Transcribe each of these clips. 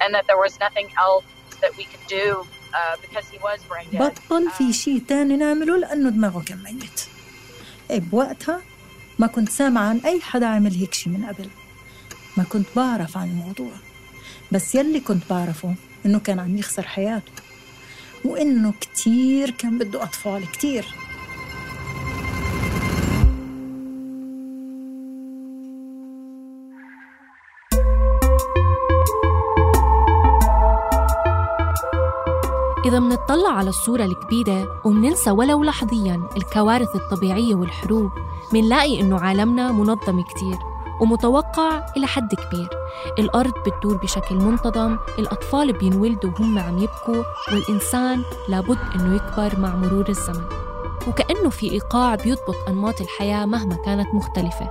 and that there was nothing else that we could do uh, because he was brain dead. بطل في شيء تاني نعمله لأنه دماغه كان ميت إيه بوقتها ما كنت سامعة عن أي حدا عمل هيك شيء من قبل. ما كنت بعرف عن الموضوع. بس يلي كنت بعرفه إنه كان عم يخسر حياته. وإنه كتير كان بده أطفال كتير. إذا منطلع على الصورة الكبيرة ومننسى ولو لحظياً الكوارث الطبيعية والحروب منلاقي إنه عالمنا منظم كتير ومتوقع إلى حد كبير. الأرض بتدور بشكل منتظم الأطفال بينولدوا وهم عم يبكوا والإنسان لابد إنه يكبر مع مرور الزمن. وكأنه في إيقاع بيضبط أنماط الحياة مهما كانت مختلفة.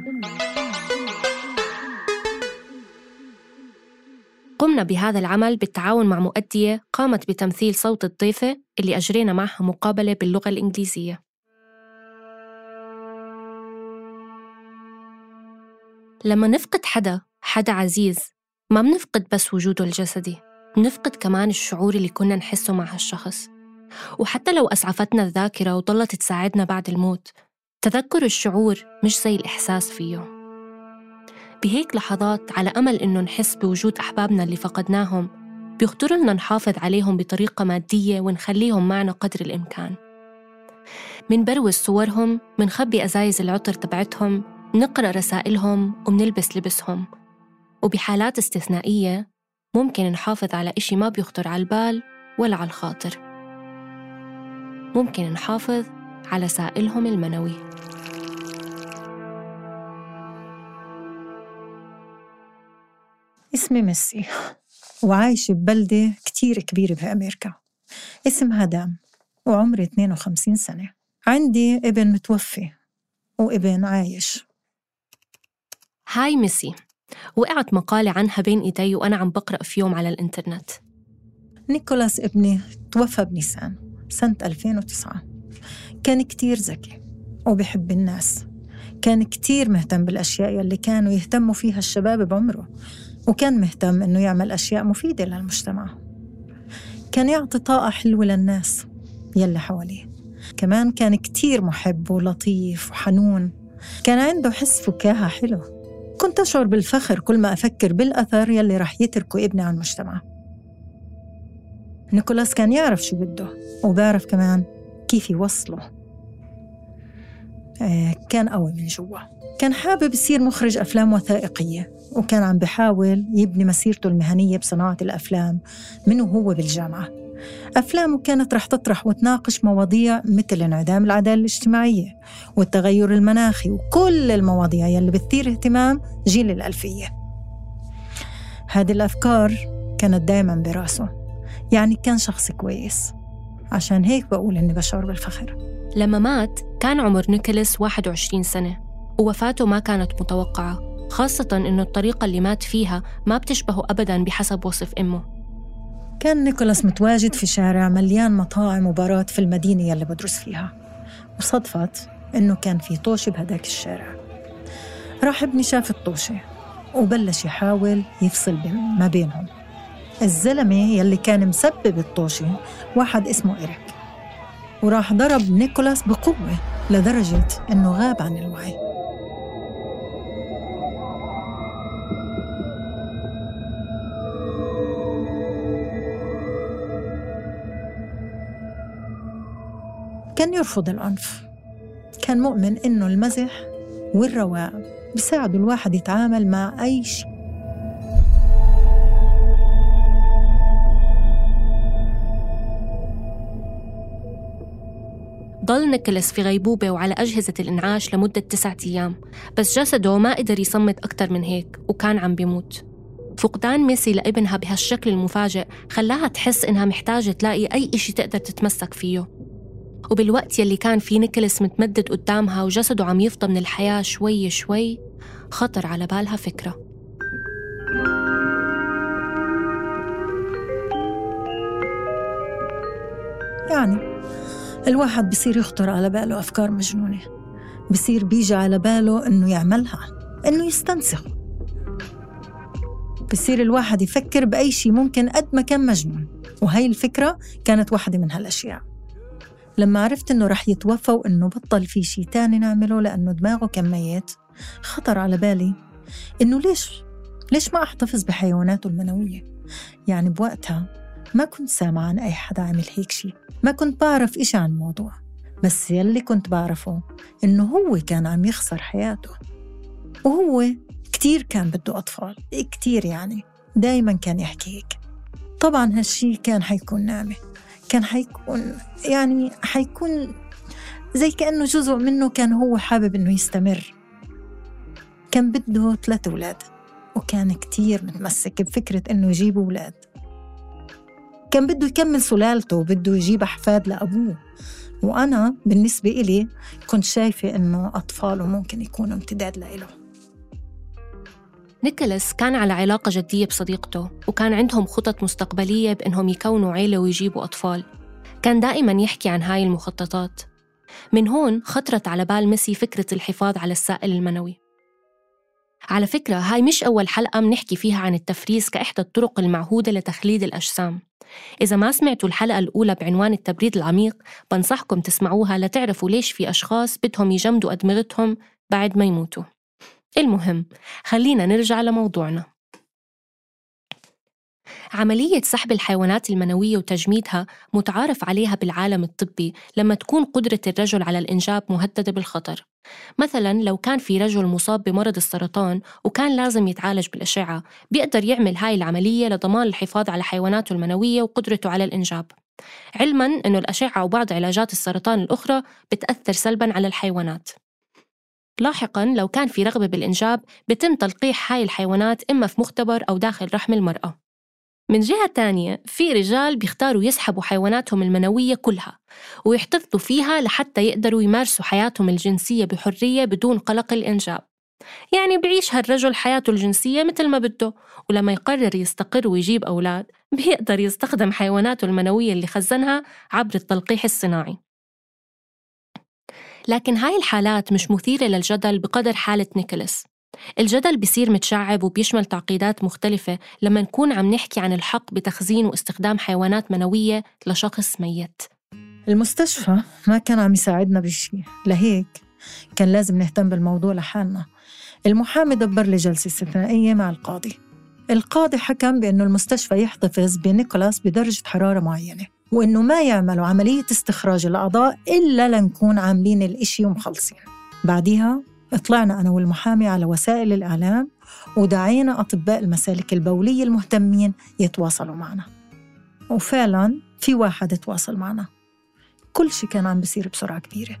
قمنا بهذا العمل بالتعاون مع مؤدية قامت بتمثيل صوت الضيفة اللي أجرينا معها مقابلة باللغة الإنجليزية. لما نفقد حدا حدا عزيز ما بنفقد بس وجوده الجسدي بنفقد كمان الشعور اللي كنا نحسه مع هالشخص. وحتى لو أسعفتنا الذاكرة وضلت تساعدنا بعد الموت تذكر الشعور مش زي الإحساس فيه. بهيك لحظات على أمل إنه نحس بوجود أحبابنا اللي فقدناهم بيخطر لنا نحافظ عليهم بطريقة مادية ونخليهم معنا قدر الإمكان. منبروز صورهم منخبي أزايز العطر تبعتهم نقرأ رسائلهم ومنلبس لبسهم. وبحالات استثنائية ممكن نحافظ على إشي ما بيخطر على البال ولا على الخاطر. ممكن نحافظ على سائلهم المنوي. اسمي ميسي. وعايشة ببلدة كتير كبيرة بأمريكا. اسمها دام وعمري 52 سنة. عندي ابن متوفي وابن عايش. هاي ميسي. وقعت مقالة عنها بين إيدي وأنا عم بقرأ في يوم على الإنترنت. نيكولاس ابني توفى بنيسان سنة 2009 كان كتير ذكي وبحب الناس. كان كتير مهتم بالأشياء يلي كانوا يهتموا فيها الشباب بعمره. وكان مهتم إنه يعمل أشياء مفيدة للمجتمع. كان يعطي طاقة حلوة للناس يلي حواليه. كمان كان كتير محب ولطيف وحنون. كان عنده حس فكاهة حلو. كنت أشعر بالفخر كل ما أفكر بالأثر يلي رح يتركه ابني على المجتمع. نيكولاس كان يعرف شو بده وبيعرف كمان كيف يوصله. كان قوي من جوا. كان حابب يصير مخرج أفلام وثائقية وكان عم بحاول يبني مسيرته المهنية بصناعة الأفلام من وهو بالجامعة. أفلامه كانت رح تطرح وتناقش مواضيع مثل انعدام العدالة الاجتماعية والتغير المناخي وكل المواضيع يلي بتثير اهتمام جيل الألفية. هذه الأفكار كانت دايما براسه يعني كان شخص كويس. عشان هيك بقول إني بشعر بالفخر. لما مات كان عمر نيكولاس 21 سنة ووفاته ما كانت متوقعة خاصة إنه الطريقة اللي مات فيها ما بتشبهه أبدا بحسب وصف أمه. كان نيكولاس متواجد في شارع مليان مطاعم وبارات في المدينة يلي بدرس فيها. وصدفت إنه كان في طوشة بهداك الشارع. راح ابني شاف الطوشة وبلش يحاول يفصل ما بينهم. الزلمة يلي كان مسبب الطوشة واحد اسمه إيريك. وراح ضرب نيكولاس بقوة لدرجة إنه غاب عن الوعي. كان يرفض العنف. كان مؤمن إنه المزح والرواق بيساعدوا الواحد يتعامل مع أي شيء. ضل نيكولاس في غيبوبة وعلى أجهزة الإنعاش لمدة تسعة أيام. بس جسده ما قدر يصمت أكتر من هيك وكان عم بيموت. فقدان ميسي لابنها بهالشكل المفاجئ خلاها تحس إنها محتاجة تلاقي أي إشي تقدر تتمسك فيه. وبالوقت يلي كان في نيكولس متمدد قدامها وجسده عم يفضى من الحياة شوي شوي خطر على بالها فكرة. يعني الواحد بصير يخطر على باله أفكار مجنونة. بصير بيجي على باله إنه يعملها إنه يستنسخ. بصير الواحد يفكر بأي شيء ممكن قد ما كان مجنون. وهي الفكرة كانت واحدة من هالأشياء. لما عرفت إنه رح يتوفى وإنه بطل في شيء تاني نعمله لأنه دماغه كان ميت خطر على بالي إنه ليش ليش ما أحتفظ بحيواناته المنوية؟ يعني بوقتها ما كنت سامعة عن أي حدا عمل هيك شيء ما كنت بعرف إشي عن الموضوع. بس يلي كنت بعرفه إنه هو كان عم يخسر حياته. وهو كتير كان بده أطفال. كتير يعني. دايما كان يحكي هيك. طبعا هالشي كان حيكون نعمة كان حيكون يعني حيكون زي كأنه جزء منه كان هو حابب إنه يستمر. كان بده ثلاث أولاد. وكان كتير متمسك بفكرة إنه يجيب أولاد. كان بده يكمل سلالته وبده يجيب أحفاد لأبوه. وأنا بالنسبة إلي كنت شايفة إنه أطفاله ممكن يكونوا امتداد لإله. نيكولاس كان على علاقة جدية بصديقته وكان عندهم خطط مستقبلية بإنهم يكونوا عيلة ويجيبوا أطفال. كان دائما يحكي عن هاي المخططات. من هون خطرت على بال ميسي فكرة الحفاظ على السائل المنوي. على فكرة هاي مش أول حلقة منحكي فيها عن التفريز كإحدى الطرق المعهودة لتخليد الأجسام. إذا ما سمعتوا الحلقة الأولى بعنوان التبريد العميق بنصحكم تسمعوها لتعرفوا ليش في أشخاص بدهم يجمدوا أدمغتهم بعد ما يموتوا. المهم خلينا نرجع لموضوعنا. عملية سحب الحيوانات المنوية وتجميدها متعارف عليها بالعالم الطبي لما تكون قدرة الرجل على الإنجاب مهددة بالخطر. مثلا لو كان في رجل مصاب بمرض السرطان وكان لازم يتعالج بالأشعة بيقدر يعمل هاي العملية لضمان الحفاظ على حيواناته المنوية وقدرته على الإنجاب. علما أنه الأشعة وبعض علاجات السرطان الأخرى بتأثر سلبا على الحيوانات. لاحقا لو كان في رغبة بالإنجاب بتم تلقيح هاي الحيوانات إما في مختبر أو داخل رحم المرأة. من جهة تانية في رجال بيختاروا يسحبوا حيواناتهم المنوية كلها ويحتفظوا فيها لحتى يقدروا يمارسوا حياتهم الجنسية بحرية بدون قلق الإنجاب. يعني بيعيش هالرجل حياته الجنسية مثل ما بده ولما يقرر يستقر ويجيب أولاد بيقدر يستخدم حيواناته المنوية اللي خزنها عبر التلقيح الصناعي. لكن هاي الحالات مش مثيرة للجدل بقدر حالة نيكولاس. الجدل بيصير متشعب وبيشمل تعقيدات مختلفة لما نكون عم نحكي عن الحق بتخزين واستخدام حيوانات منوية لشخص ميت. المستشفى ما كان عم يساعدنا بشيء لهيك كان لازم نهتم بالموضوع لحالنا. المحامي دبر لي جلسة استثنائية مع القاضي. القاضي حكم بأنه المستشفى يحتفظ بنيكولاس بدرجة حرارة معينة وإنه ما يعملوا عملية استخراج الأعضاء إلا لنكون عاملين الإشي ومخلصين. بعديها طلعنا أنا والمحامي على وسائل الإعلام ودعينا أطباء المسالك البولية المهتمين يتواصلوا معنا. وفعلا في واحد تواصل معنا. كل شيء كان عم بيصير بسرعة كبيرة.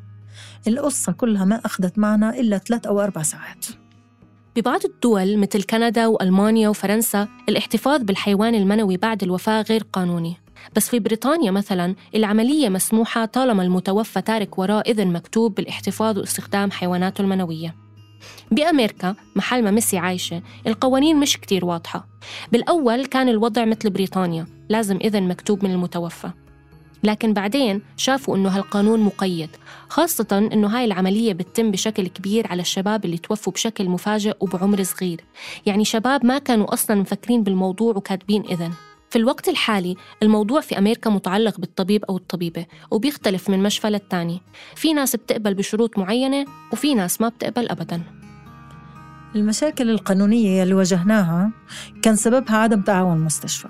القصة كلها ما أخذت معنا إلا ثلاث أو أربع ساعات. ببعض الدول مثل كندا وألمانيا وفرنسا الاحتفاظ بالحيوان المنوي بعد الوفاة غير قانوني. بس في بريطانيا مثلا العملية مسموحة طالما المتوفى تارك وراه إذن مكتوب بالاحتفاظ واستخدام حيواناته المنوية. بأمريكا محل ما ميسي عايشة القوانين مش كتير واضحة. بالأول كان الوضع مثل بريطانيا لازم إذن مكتوب من المتوفى. لكن بعدين شافوا إنه هالقانون مقيد خاصة إنه هاي العملية بتتم بشكل كبير على الشباب اللي توفوا بشكل مفاجئ وبعمر صغير. يعني شباب ما كانوا أصلا مفكرين بالموضوع وكاتبين إذن. في الوقت الحالي الموضوع في أمريكا متعلق بالطبيب أو الطبيبة وبيختلف من مشفى للتاني. في ناس بتقبل بشروط معينة وفي ناس ما بتقبل أبداً. المشاكل القانونية اللي واجهناها كان سببها عدم تعاون المستشفى.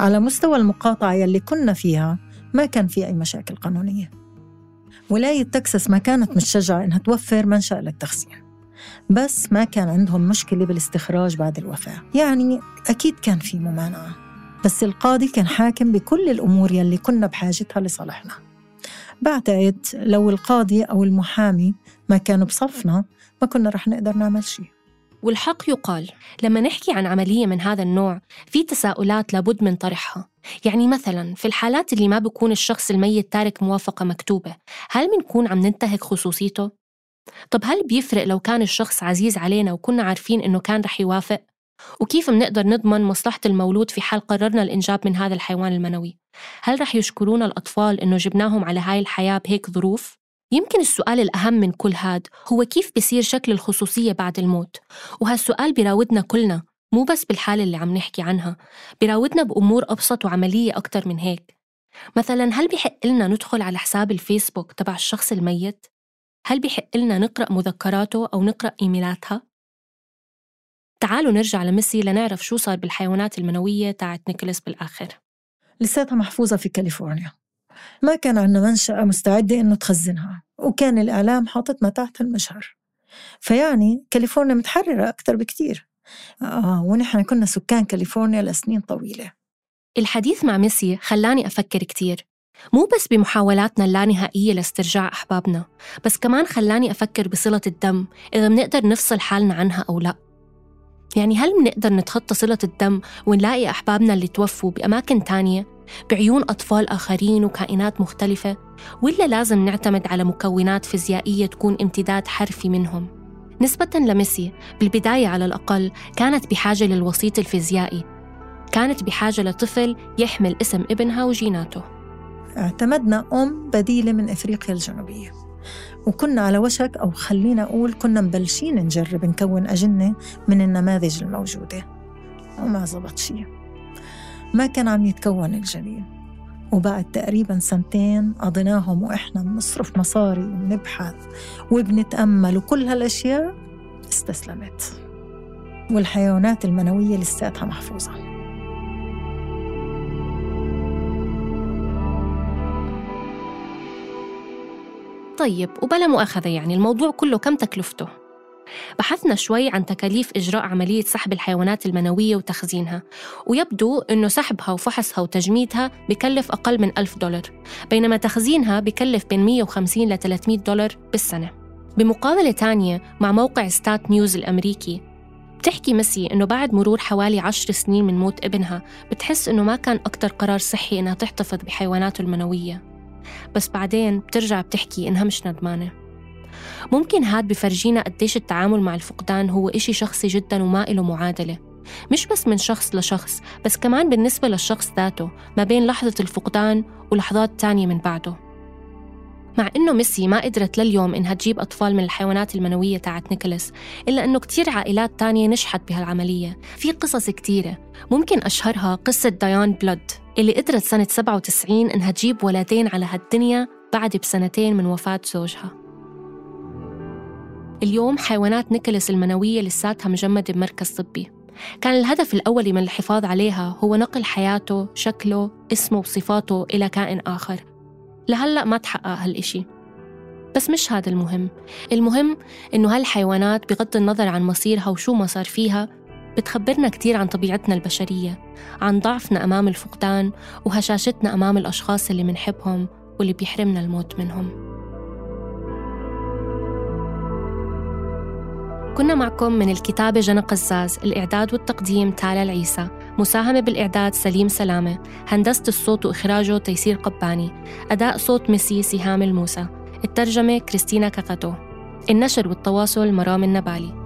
على مستوى المقاطعة يلي كنا فيها ما كان في أي مشاكل قانونية. ولاية تكساس ما كانت متشجعة إنها توفر منشأ للتخزين. بس ما كان عندهم مشكلة بالاستخراج بعد الوفاة. يعني أكيد كان في ممانعة. بس القاضي كان حاكم بكل الأمور يلي كنا بحاجتها لصالحنا بعتقد لو القاضي أو المحامي ما كانوا بصفنا ما كنا رح نقدر نعمل شيء والحق يقال لما نحكي عن عملية من هذا النوع في تساؤلات لابد من طرحها يعني مثلا في الحالات اللي ما بيكون الشخص الميت تارك موافقة مكتوبة هل بنكون عم ننتهك خصوصيته؟ طب هل بيفرق لو كان الشخص عزيز علينا وكنا عارفين إنه كان رح يوافق؟ وكيف منقدر نضمن مصلحة المولود في حال قررنا الإنجاب من هذا الحيوان المنوي؟ هل رح يشكرونا الأطفال إنه جبناهم على هاي الحياة بهيك ظروف؟ يمكن السؤال الأهم من كل هاد هو كيف بيصير شكل الخصوصية بعد الموت وهالسؤال بيراودنا كلنا مو بس بالحالة اللي عم نحكي عنها بيراودنا بأمور أبسط وعملية أكتر من هيك مثلا هل بحق لنا ندخل على حساب الفيسبوك تبع الشخص الميت؟ هل بحق لنا نقرأ مذكراته أو نقرأ إيميلاتها؟ تعالوا نرجع لميسي لنعرف شو صار بالحيوانات المنوية تاعت نيكولاس بالآخر. لساتها محفوظة في كاليفورنيا. ما كان عندنا منشأة مستعدة إنه تخزنها وكان الإعلام حاطتنا تحت المجهر. فيعني كاليفورنيا متحررة أكثر بكتير. آه ونحن كنا سكان كاليفورنيا لسنين طويلة. الحديث مع ميسي خلاني أفكر كتير. مو بس بمحاولاتنا اللانهائية لاسترجاع أحبابنا بس كمان خلاني أفكر بصلة الدم إذا منقدر نفصل حالنا عنها أو لأ. يعني هل منقدر نتخطى صلة الدم ونلاقي أحبابنا اللي توفوا بأماكن تانية؟ بعيون أطفال آخرين وكائنات مختلفة؟ ولا لازم نعتمد على مكونات فيزيائية تكون امتداد حرفي منهم؟ نسبة لميسي بالبداية على الأقل كانت بحاجة للوسيط الفيزيائي. كانت بحاجة لطفل يحمل اسم ابنها وجيناته. اعتمدنا أم بديلة من إفريقيا الجنوبية. وكنا على وشك أو خلينا أقول كنا مبلشين نجرب نكون أجنة من النماذج الموجودة. وما زبط شيء. ما كان عم يتكون الجنين وبعد تقريبا سنتين قضيناهم وإحنا بنصرف مصاري وبنبحث وبنتأمل وكل هالأشياء استسلمت. والحيوانات المنوية لساتها محفوظة. طيب وبلا مؤاخذة يعني الموضوع كله كم تكلفته؟ بحثنا شوي عن تكاليف إجراء عملية سحب الحيوانات المنوية وتخزينها ويبدو أنه سحبها وفحصها وتجميدها بكلف أقل من ألف دولار بينما تخزينها بكلف بين 150 ل 300 دولار بالسنة بمقابلة تانية مع موقع ستات نيوز الأمريكي بتحكي ميسي إنه بعد مرور حوالي عشر سنين من موت ابنها بتحس إنه ما كان أكتر قرار صحي إنها تحتفظ بحيواناته المنوية بس بعدين بترجع بتحكي إنها مش ندمانة. ممكن هاد بفرجينا قديش التعامل مع الفقدان هو إشي شخصي جدا وما إله معادلة. مش بس من شخص لشخص بس كمان بالنسبة للشخص ذاته ما بين لحظة الفقدان ولحظات تانية من بعده. مع إنه ميسي ما قدرت لليوم إنها تجيب أطفال من الحيوانات المنوية تاعت نيكولاس إلا إنه كتير عائلات تانية نجحت بهالعملية. في قصص كتيرة ممكن أشهرها قصة ديان بلود. اللي قدرت سنة 97 إنها تجيب ولدين على هالدنيا بعد بسنتين من وفاة زوجها. اليوم حيوانات نيكولاس المنوية لساتها مجمدة بمركز طبي. كان الهدف الأولي من الحفاظ عليها هو نقل حياته، شكله، اسمه وصفاته إلى كائن آخر. لهلأ ما تحقق هالإشي. بس مش هذا المهم. المهم إنه هالحيوانات بغض النظر عن مصيرها وشو ما صار فيها بتخبرنا كتير عن طبيعتنا البشرية عن ضعفنا أمام الفقدان وهشاشتنا أمام الأشخاص اللي منحبهم واللي بيحرمنا الموت منهم. كنا معكم من الكتابة جنى قزاز الإعداد والتقديم تالا العيسى مساهمة بالإعداد سليم سلامة هندسة الصوت وإخراجه تيسير قباني أداء صوت ميسي سهام الموسى الترجمة كريستينا كاكاتو النشر والتواصل مرام النبالي.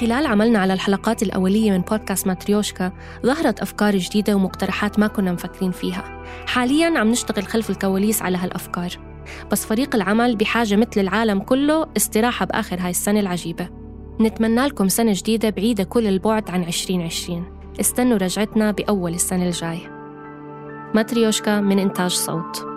خلال عملنا على الحلقات الأولية من بودكاست ماتريوشكا ظهرت أفكار جديدة ومقترحات ما كنا مفكرين فيها. حالياً عم نشتغل خلف الكواليس على هالأفكار. بس فريق العمل بحاجة مثل العالم كله استراحة بآخر هاي السنة العجيبة. نتمنى لكم سنة جديدة بعيدة كل البعد عن 2020 استنوا رجعتنا بأول السنة الجاي ماتريوشكا من إنتاج صوت.